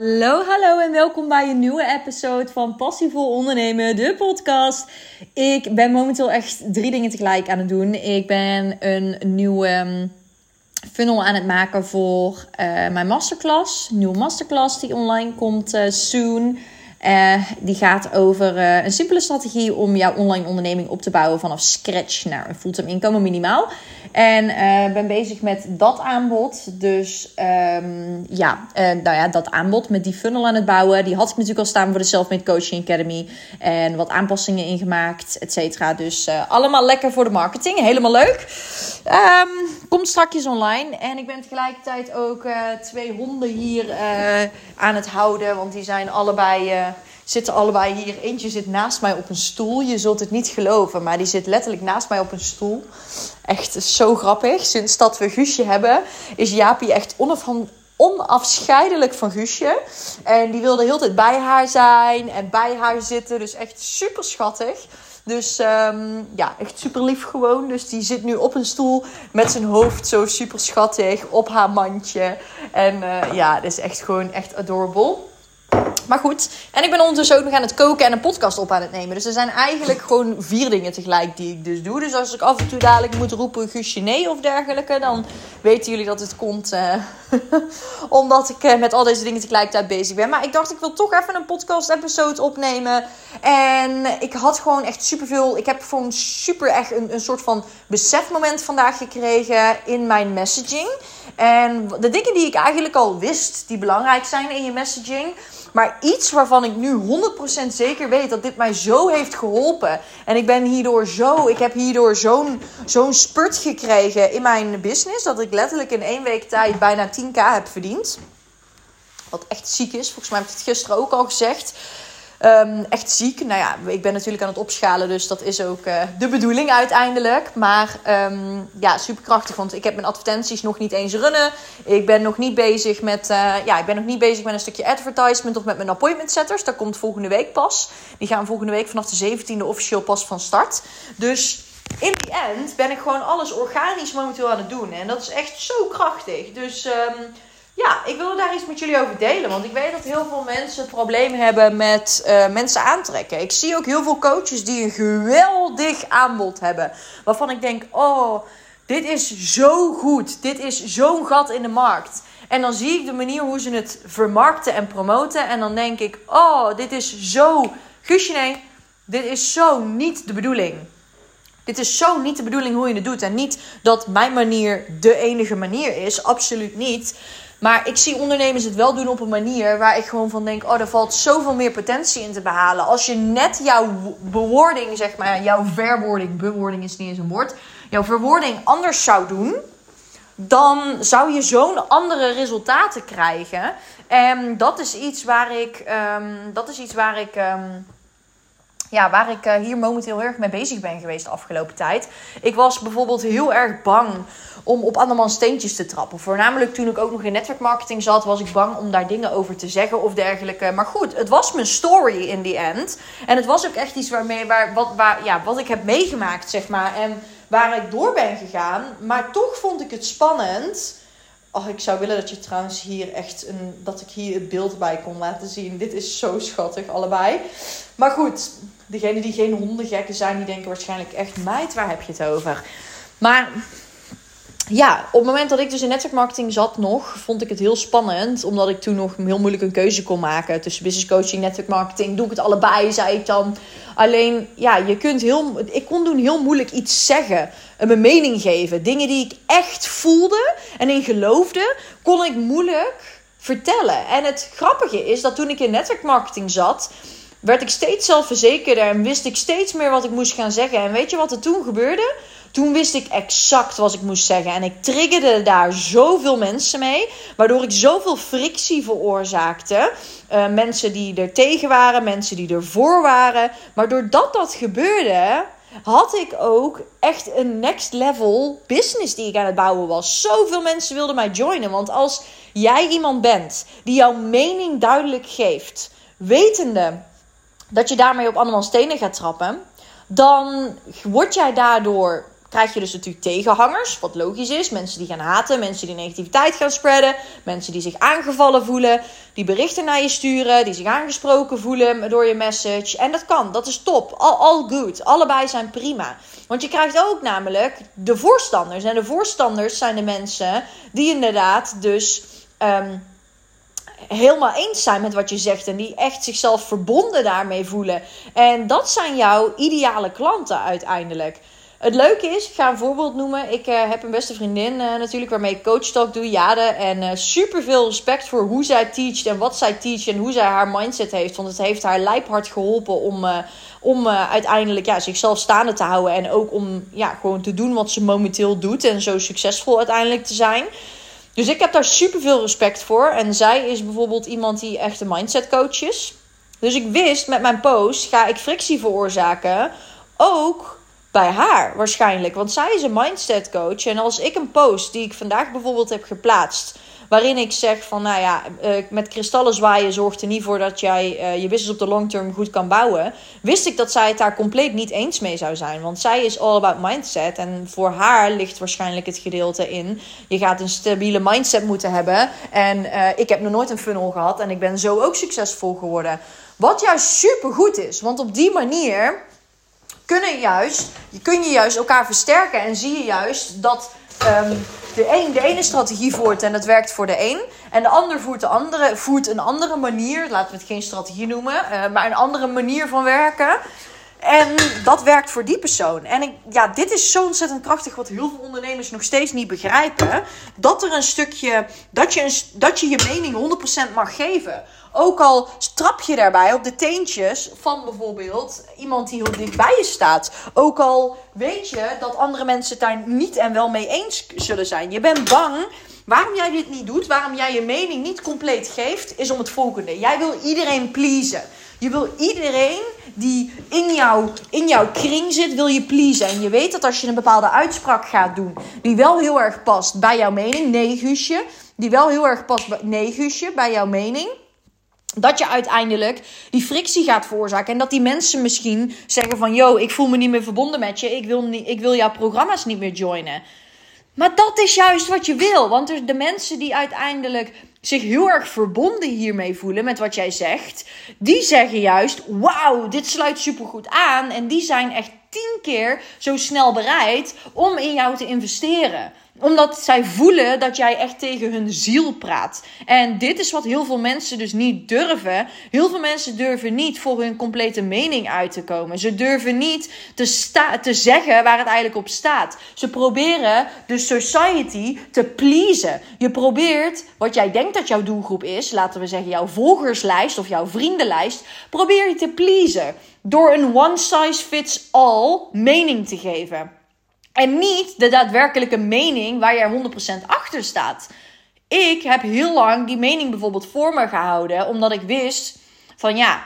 Hallo, hallo en welkom bij een nieuwe episode van Passievol Ondernemen, de podcast. Ik ben momenteel echt drie dingen tegelijk aan het doen. Ik ben een nieuwe ehm, funnel aan het maken voor uh, mijn masterclass. Nieuwe masterclass die online komt uh, soon. Uh, die gaat over uh, een simpele strategie om jouw online onderneming op te bouwen vanaf scratch naar een fulltime inkomen minimaal. En uh, ben bezig met dat aanbod. Dus um, ja, nou ja, dat aanbod met die funnel aan het bouwen. Die had ik natuurlijk al staan voor de Selfmade Coaching Academy. En wat aanpassingen ingemaakt, et cetera. Dus allemaal lekker voor de marketing. Helemaal leuk. Um, komt straks online. En ik ben tegelijkertijd ook twee honden hier aan het houden. Want die zijn allebei zitten allebei hier. Eentje zit naast mij op een stoel. Je zult het niet geloven, maar die zit letterlijk naast mij op een stoel. Echt zo grappig. Sinds dat we Guusje hebben, is Jaapie echt onafscheidelijk van Guusje. En die wilde heel tijd bij haar zijn en bij haar zitten. Dus echt super schattig. Dus um, ja, echt super lief gewoon. Dus die zit nu op een stoel met zijn hoofd zo super schattig op haar mandje. En uh, ja, dat is echt gewoon echt adorable. Maar goed, en ik ben ondertussen ook nog aan het koken en een podcast op aan het nemen. Dus er zijn eigenlijk gewoon vier dingen tegelijk die ik dus doe. Dus als ik af en toe dadelijk moet roepen Guusje of dergelijke, dan weten jullie dat het komt uh, omdat ik uh, met al deze dingen tegelijkertijd bezig ben. Maar ik dacht, ik wil toch even een podcast episode opnemen. En ik had gewoon echt superveel, ik heb gewoon super echt een, een soort van besefmoment vandaag gekregen in mijn messaging. En de dingen die ik eigenlijk al wist, die belangrijk zijn in je messaging maar iets waarvan ik nu 100% zeker weet dat dit mij zo heeft geholpen. En ik ben hierdoor zo, ik heb hierdoor zo'n zo'n spurt gekregen in mijn business. Dat ik letterlijk in één week tijd bijna 10k heb verdiend. Wat echt ziek is. Volgens mij heb ik het gisteren ook al gezegd. Um, echt ziek. Nou ja, ik ben natuurlijk aan het opschalen, dus dat is ook uh, de bedoeling uiteindelijk. Maar um, ja, superkrachtig, want ik heb mijn advertenties nog niet eens runnen. Ik ben nog niet bezig met, uh, ja, ik ben nog niet bezig met een stukje advertisement of met mijn appointment setters. Dat komt volgende week pas. Die gaan volgende week vanaf de 17e officieel pas van start. Dus in die end ben ik gewoon alles organisch momenteel aan het doen. En dat is echt zo krachtig. Dus... Um, ja, ik wilde daar iets met jullie over delen. Want ik weet dat heel veel mensen problemen hebben met uh, mensen aantrekken. Ik zie ook heel veel coaches die een geweldig aanbod hebben. Waarvan ik denk, oh, dit is zo goed. Dit is zo'n gat in de markt. En dan zie ik de manier hoe ze het vermarkten en promoten. En dan denk ik, oh, dit is zo... Guusje, nee, dit is zo niet de bedoeling. Dit is zo niet de bedoeling hoe je het doet. En niet dat mijn manier de enige manier is. Absoluut niet. Maar ik zie ondernemers het wel doen op een manier waar ik gewoon van denk: oh, er valt zoveel meer potentie in te behalen. Als je net jouw bewoording, zeg maar, jouw verwoording, bewoording is niet eens een woord, jouw verwoording anders zou doen, dan zou je zo'n andere resultaten krijgen. En dat is iets waar ik, um, dat is iets waar ik. Um, ja, waar ik uh, hier momenteel heel erg mee bezig ben geweest de afgelopen tijd. Ik was bijvoorbeeld heel erg bang om op andermans steentjes te trappen. Voornamelijk toen ik ook nog in netwerkmarketing zat, was ik bang om daar dingen over te zeggen of dergelijke. Maar goed, het was mijn story in the end. En het was ook echt iets waarmee, waar, wat, waar, ja, wat ik heb meegemaakt, zeg maar. En waar ik door ben gegaan. Maar toch vond ik het spannend. Oh, ik zou willen dat je trouwens hier echt een, dat ik hier het beeld bij kon laten zien. Dit is zo schattig, allebei. Maar goed, degenen die geen hondengekken zijn, die denken waarschijnlijk echt, meid, waar heb je het over? Maar ja, op het moment dat ik dus in netwerkmarketing zat nog, vond ik het heel spannend. Omdat ik toen nog heel moeilijk een keuze kon maken tussen business coaching, netwerkmarketing. Doe ik het allebei, zei ik dan. Alleen, ja, je kunt heel... Ik kon toen heel moeilijk iets zeggen. Mijn mening geven. Dingen die ik echt voelde en in geloofde, kon ik moeilijk vertellen. En het grappige is dat toen ik in netwerkmarketing zat werd ik steeds zelfverzekerder en wist ik steeds meer wat ik moest gaan zeggen. En weet je wat er toen gebeurde? Toen wist ik exact wat ik moest zeggen. En ik triggerde daar zoveel mensen mee. Waardoor ik zoveel frictie veroorzaakte. Uh, mensen die er tegen waren, mensen die er voor waren. Maar doordat dat gebeurde, had ik ook echt een next level business die ik aan het bouwen was. Zoveel mensen wilden mij joinen. Want als jij iemand bent die jouw mening duidelijk geeft, wetende dat je daarmee op allemaal stenen gaat trappen, dan word jij daardoor krijg je dus natuurlijk tegenhangers, wat logisch is. Mensen die gaan haten, mensen die negativiteit gaan spreiden, mensen die zich aangevallen voelen, die berichten naar je sturen, die zich aangesproken voelen door je message. En dat kan, dat is top, all, all good, allebei zijn prima. Want je krijgt ook namelijk de voorstanders. En de voorstanders zijn de mensen die inderdaad dus... Ehm, helemaal eens zijn met wat je zegt en die echt zichzelf verbonden daarmee voelen. En dat zijn jouw ideale klanten uiteindelijk. Het leuke is, ik ga een voorbeeld noemen. Ik uh, heb een beste vriendin uh, natuurlijk waarmee ik coach talk doe, Jade. En uh, super veel respect voor hoe zij teacht en wat zij teacht en hoe zij haar mindset heeft. Want het heeft haar lijphard geholpen om, om uiteindelijk ja, zichzelf staande te houden. En ook om ja, gewoon te doen wat ze momenteel doet en zo succesvol uiteindelijk te zijn. Dus ik heb daar super veel respect voor. En zij is bijvoorbeeld iemand die echt een mindset coach is. Dus ik wist met mijn post ga ik frictie veroorzaken. Ook bij haar waarschijnlijk. Want zij is een mindset coach. En als ik een post die ik vandaag bijvoorbeeld heb geplaatst. Waarin ik zeg van, nou ja, uh, met kristallen zwaaien zorgt er niet voor dat jij uh, je business op de long term goed kan bouwen. Wist ik dat zij het daar compleet niet eens mee zou zijn. Want zij is all about mindset. En voor haar ligt waarschijnlijk het gedeelte in. Je gaat een stabiele mindset moeten hebben. En uh, ik heb nog nooit een funnel gehad. En ik ben zo ook succesvol geworden. Wat juist super goed is. Want op die manier kunnen juist, je kun je juist elkaar versterken en zie je juist dat um, de, een, de ene strategie voert en dat werkt voor de een. En de ander voert, de andere, voert een andere manier, laten we het geen strategie noemen, uh, maar een andere manier van werken. En dat werkt voor die persoon. En ik, ja, dit is zo ontzettend krachtig, wat heel veel ondernemers nog steeds niet begrijpen. Dat er een stukje, dat je, een, dat je je mening 100% mag geven. Ook al trap je daarbij op de teentjes van bijvoorbeeld iemand die heel dicht bij je staat. Ook al weet je dat andere mensen het daar niet en wel mee eens zullen zijn. Je bent bang. Waarom jij dit niet doet, waarom jij je mening niet compleet geeft, is om het volgende. Jij wil iedereen pleasen. Je wil iedereen die in, jou, in jouw kring zit, wil je pleasen. En je weet dat als je een bepaalde uitspraak gaat doen, die wel heel erg past bij jouw mening, nee Guusje, die wel heel erg past bij, nee Guusje, bij jouw mening dat je uiteindelijk die frictie gaat veroorzaken. En dat die mensen misschien zeggen van... Yo, ik voel me niet meer verbonden met je. Ik wil, niet, ik wil jouw programma's niet meer joinen. Maar dat is juist wat je wil. Want de mensen die uiteindelijk zich heel erg verbonden hiermee voelen met wat jij zegt, die zeggen juist: Wauw, dit sluit supergoed aan. En die zijn echt tien keer zo snel bereid om in jou te investeren omdat zij voelen dat jij echt tegen hun ziel praat. En dit is wat heel veel mensen dus niet durven. Heel veel mensen durven niet voor hun complete mening uit te komen. Ze durven niet te, sta te zeggen waar het eigenlijk op staat. Ze proberen de society te pleasen. Je probeert wat jij denkt dat jouw doelgroep is, laten we zeggen jouw volgerslijst of jouw vriendenlijst, probeer je te pleasen. Door een one size fits all mening te geven. En niet de daadwerkelijke mening waar jij 100% achter staat. Ik heb heel lang die mening bijvoorbeeld voor me gehouden, omdat ik wist van ja,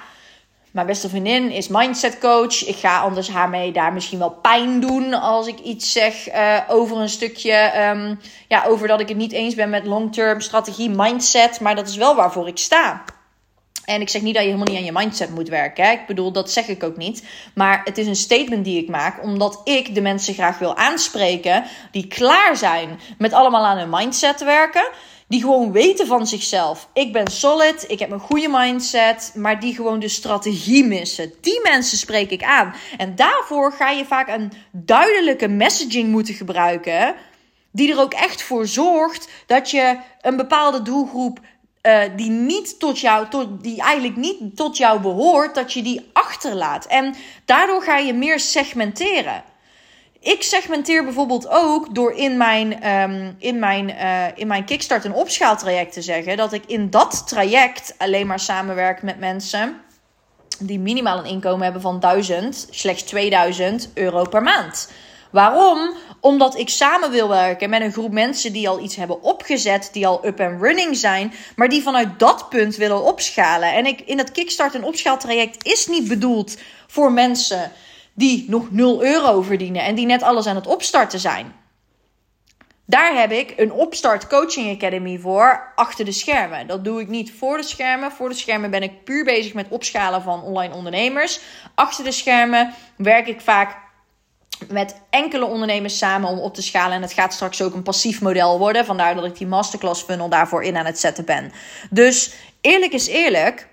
mijn beste vriendin is mindset coach. Ik ga anders haar mee daar misschien wel pijn doen als ik iets zeg uh, over een stukje, um, ja, over dat ik het niet eens ben met long-term strategie, mindset. Maar dat is wel waarvoor ik sta. En ik zeg niet dat je helemaal niet aan je mindset moet werken. Hè? Ik bedoel, dat zeg ik ook niet. Maar het is een statement die ik maak, omdat ik de mensen graag wil aanspreken die klaar zijn met allemaal aan hun mindset werken. Die gewoon weten van zichzelf. Ik ben solid, ik heb een goede mindset, maar die gewoon de strategie missen. Die mensen spreek ik aan. En daarvoor ga je vaak een duidelijke messaging moeten gebruiken. Die er ook echt voor zorgt dat je een bepaalde doelgroep uh, die niet tot jou, tot, die eigenlijk niet tot jou behoort, dat je die achterlaat. En daardoor ga je meer segmenteren. Ik segmenteer bijvoorbeeld ook door in mijn, um, in mijn, uh, in mijn Kickstart- en opschaaltraject te zeggen dat ik in dat traject alleen maar samenwerk met mensen die minimaal een inkomen hebben van 1000, slechts 2000 euro per maand. Waarom? Omdat ik samen wil werken met een groep mensen die al iets hebben opgezet, die al up and running zijn, maar die vanuit dat punt willen opschalen. En ik, in dat Kickstart en opschaaltraject is niet bedoeld voor mensen die nog 0 euro verdienen en die net alles aan het opstarten zijn. Daar heb ik een opstart coaching academy voor achter de schermen. Dat doe ik niet voor de schermen. Voor de schermen ben ik puur bezig met opschalen van online ondernemers. Achter de schermen werk ik vaak met enkele ondernemers samen om op te schalen. En het gaat straks ook een passief model worden. Vandaar dat ik die masterclass funnel daarvoor in aan het zetten ben. Dus eerlijk is eerlijk.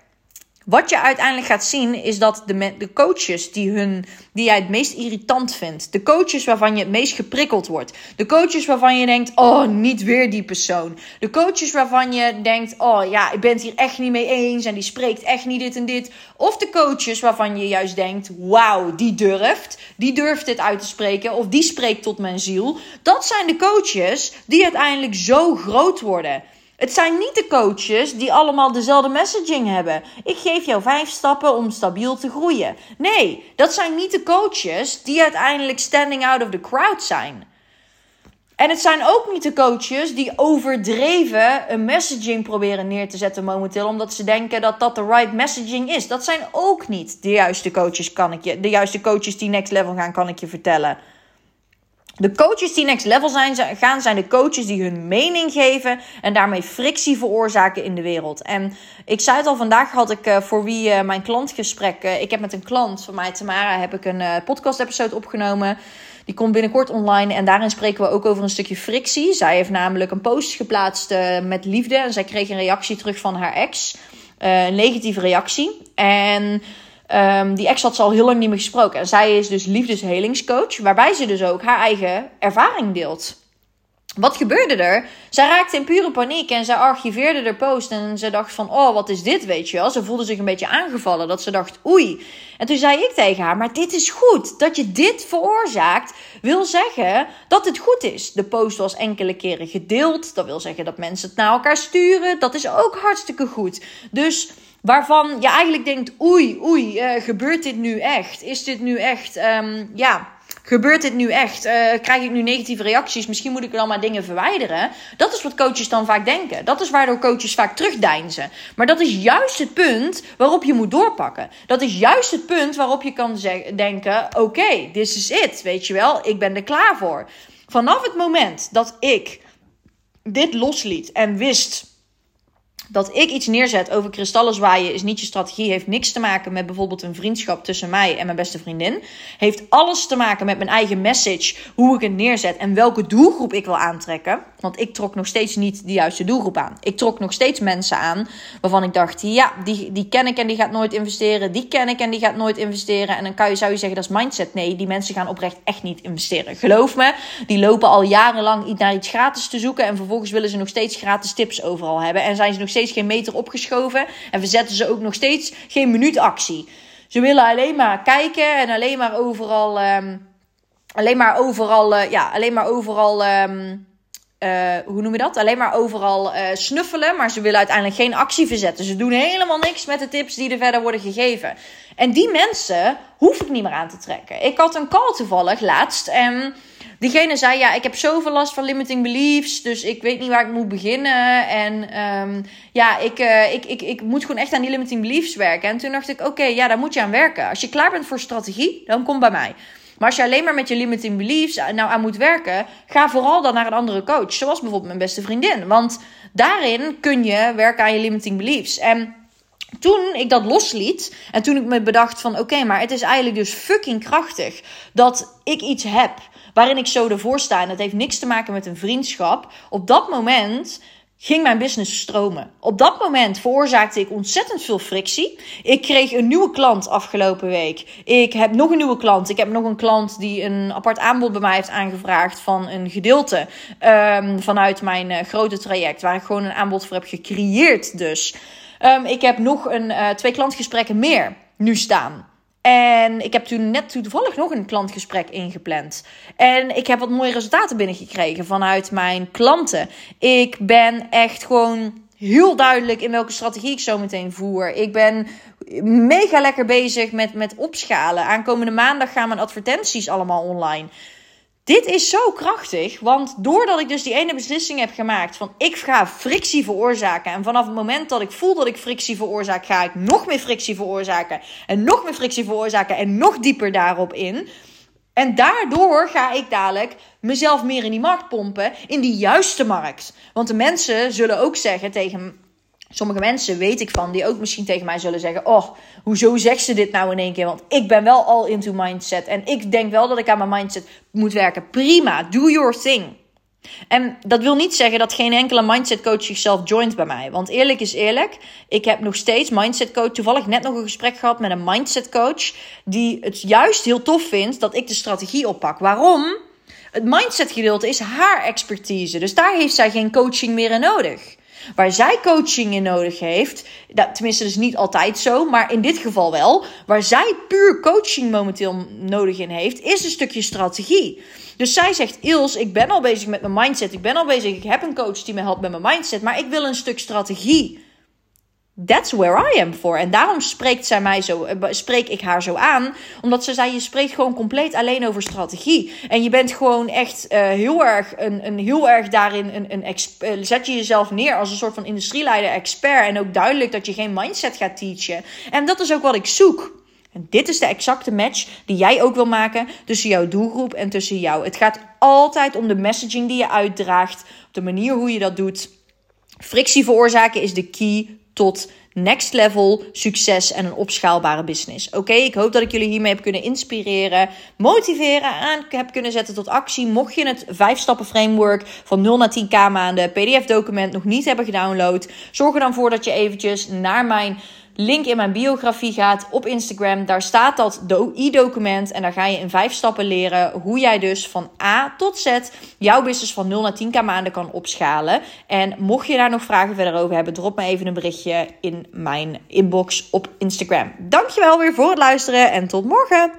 Wat je uiteindelijk gaat zien is dat de, de coaches die, hun, die jij het meest irritant vindt, de coaches waarvan je het meest geprikkeld wordt, de coaches waarvan je denkt: oh, niet weer die persoon, de coaches waarvan je denkt: oh ja, ik ben het hier echt niet mee eens en die spreekt echt niet dit en dit, of de coaches waarvan je juist denkt: wauw, die durft, die durft dit uit te spreken, of die spreekt tot mijn ziel. Dat zijn de coaches die uiteindelijk zo groot worden. Het zijn niet de coaches die allemaal dezelfde messaging hebben. Ik geef jou vijf stappen om stabiel te groeien. Nee, dat zijn niet de coaches die uiteindelijk standing out of the crowd zijn. En het zijn ook niet de coaches die overdreven een messaging proberen neer te zetten momenteel, omdat ze denken dat dat de right messaging is. Dat zijn ook niet de juiste coaches, kan ik je, de juiste coaches die next level gaan, kan ik je vertellen. De coaches die next level zijn, gaan, zijn de coaches die hun mening geven en daarmee frictie veroorzaken in de wereld. En ik zei het al, vandaag had ik uh, voor wie uh, mijn klantgesprek. Uh, ik heb met een klant van mij, Tamara, heb ik een podcast-episode opgenomen. Die komt binnenkort online en daarin spreken we ook over een stukje frictie. Zij heeft namelijk een post geplaatst met liefde en zij kreeg een reactie terug van haar ex. een negatieve reactie. En Um, die ex had ze al heel lang niet meer gesproken. En zij is dus liefdeshelingscoach, waarbij ze dus ook haar eigen ervaring deelt. Wat gebeurde er? Zij raakte in pure paniek en zij archiveerde de post. En ze dacht van, oh, wat is dit, weet je wel? Ze voelde zich een beetje aangevallen, dat ze dacht, oei. En toen zei ik tegen haar, maar dit is goed. Dat je dit veroorzaakt, wil zeggen dat het goed is. De post was enkele keren gedeeld. Dat wil zeggen dat mensen het naar elkaar sturen. Dat is ook hartstikke goed. Dus waarvan je eigenlijk denkt: oei, oei, uh, gebeurt dit nu echt? Is dit nu echt, um, ja, gebeurt dit nu echt? Uh, krijg ik nu negatieve reacties? Misschien moet ik dan maar dingen verwijderen. Dat is wat coaches dan vaak denken. Dat is waardoor coaches vaak terugdeinzen. Maar dat is juist het punt waarop je moet doorpakken. Dat is juist het punt waarop je kan denken: oké, okay, this is it. Weet je wel, ik ben er klaar voor. Vanaf het moment dat ik dit losliet en wist dat ik iets neerzet over kristallen zwaaien is niet je strategie. Heeft niks te maken met bijvoorbeeld een vriendschap tussen mij en mijn beste vriendin. Heeft alles te maken met mijn eigen message. Hoe ik het neerzet en welke doelgroep ik wil aantrekken. Want ik trok nog steeds niet de juiste doelgroep aan. Ik trok nog steeds mensen aan waarvan ik dacht: ja, die, die ken ik en die gaat nooit investeren. Die ken ik en die gaat nooit investeren. En dan kan je, zou je zeggen dat is mindset. Nee, die mensen gaan oprecht echt niet investeren. Geloof me, die lopen al jarenlang naar iets gratis te zoeken. En vervolgens willen ze nog steeds gratis tips overal hebben. En zijn ze nog steeds geen meter opgeschoven. En verzetten ze ook nog steeds geen minuutactie. Ze willen alleen maar kijken en alleen maar overal. Um, alleen maar overal. Uh, ja, alleen maar overal. Um, uh, hoe noem je dat? Alleen maar overal uh, snuffelen. Maar ze willen uiteindelijk geen actie verzetten. Ze doen helemaal niks met de tips die er verder worden gegeven. En die mensen hoef ik niet meer aan te trekken. Ik had een call toevallig laatst. En diegene zei: Ja, ik heb zoveel last van limiting beliefs. Dus ik weet niet waar ik moet beginnen. En um, ja, ik, uh, ik, ik, ik moet gewoon echt aan die limiting beliefs werken. En toen dacht ik: Oké, ja, daar moet je aan werken. Als je klaar bent voor strategie, dan kom bij mij. Maar als je alleen maar met je limiting beliefs nou aan moet werken, ga vooral dan naar een andere coach. Zoals bijvoorbeeld mijn beste vriendin. Want daarin kun je werken aan je limiting beliefs. En toen ik dat losliet en toen ik me bedacht van oké, maar het is eigenlijk dus fucking krachtig dat ik iets heb waarin ik zo ervoor sta en het heeft niks te maken met een vriendschap. Op dat moment ging mijn business stromen. Op dat moment veroorzaakte ik ontzettend veel frictie. Ik kreeg een nieuwe klant afgelopen week. Ik heb nog een nieuwe klant. Ik heb nog een klant die een apart aanbod bij mij heeft aangevraagd van een gedeelte um, vanuit mijn uh, grote traject, waar ik gewoon een aanbod voor heb gecreëerd. Dus um, ik heb nog een, uh, twee klantgesprekken meer nu staan. En ik heb toen net toevallig nog een klantgesprek ingepland. En ik heb wat mooie resultaten binnengekregen vanuit mijn klanten. Ik ben echt gewoon heel duidelijk in welke strategie ik zo meteen voer. Ik ben mega lekker bezig met, met opschalen. Aankomende maandag gaan mijn advertenties allemaal online. Dit is zo krachtig, want doordat ik dus die ene beslissing heb gemaakt van ik ga frictie veroorzaken en vanaf het moment dat ik voel dat ik frictie veroorzaak, ga ik nog meer frictie veroorzaken en nog meer frictie veroorzaken en nog dieper daarop in. En daardoor ga ik dadelijk mezelf meer in die markt pompen, in die juiste markt. Want de mensen zullen ook zeggen tegen sommige mensen weet ik van, die ook misschien tegen mij zullen zeggen: Oh, hoezo zegt ze dit nou in één keer? Want ik ben wel al into mindset. En ik denk wel dat ik aan mijn mindset moet werken. Prima, do your thing. En dat wil niet zeggen dat geen enkele mindset coach zichzelf joint bij mij. Want eerlijk is eerlijk, ik heb nog steeds mindset coach. Toevallig net nog een gesprek gehad met een mindset coach. Die het juist heel tof vindt dat ik de strategie oppak. Waarom? Het mindset gedeelte is haar expertise. Dus daar heeft zij geen coaching meer in nodig. Waar zij coaching in nodig heeft, dat, tenminste dus niet altijd zo, maar in dit geval wel. Waar zij puur coaching momenteel nodig in heeft, is een stukje strategie. Dus zij zegt, Ils, ik ben al bezig met mijn mindset. Ik ben al bezig, ik heb een coach die me helpt met mijn mindset. Maar ik wil een stuk strategie. That's where I am for. En daarom spreekt zij mij zo, eh, spreek ik haar zo aan. Omdat ze zei: je spreekt gewoon compleet alleen over strategie. En je bent gewoon echt uh, heel erg, een, een, heel erg daarin. Een, een uh, zet je jezelf neer als een soort van industrieleider-expert. En ook duidelijk dat je geen mindset gaat teachen. En dat is ook wat ik zoek. En dit is de exacte match die jij ook wil maken tussen jouw doelgroep en tussen jou. Het gaat altijd om de messaging die je uitdraagt, de manier hoe je dat doet. Frictie veroorzaken is de key tot next level succes en een opschaalbare business. Oké, ik hoop dat ik jullie hiermee heb kunnen inspireren, motiveren, aan heb kunnen zetten tot actie. Mocht je het 5 stappen framework van 0 naar 10k maanden PDF document nog niet hebben gedownload, zorg er dan voor dat je eventjes naar mijn link in mijn biografie gaat op Instagram. Daar staat dat e-document. En daar ga je in vijf stappen leren hoe jij dus van A tot Z jouw business van 0 naar 10k maanden kan opschalen. En mocht je daar nog vragen verder over hebben, drop me even een berichtje in mijn inbox op Instagram. Dankjewel weer voor het luisteren en tot morgen.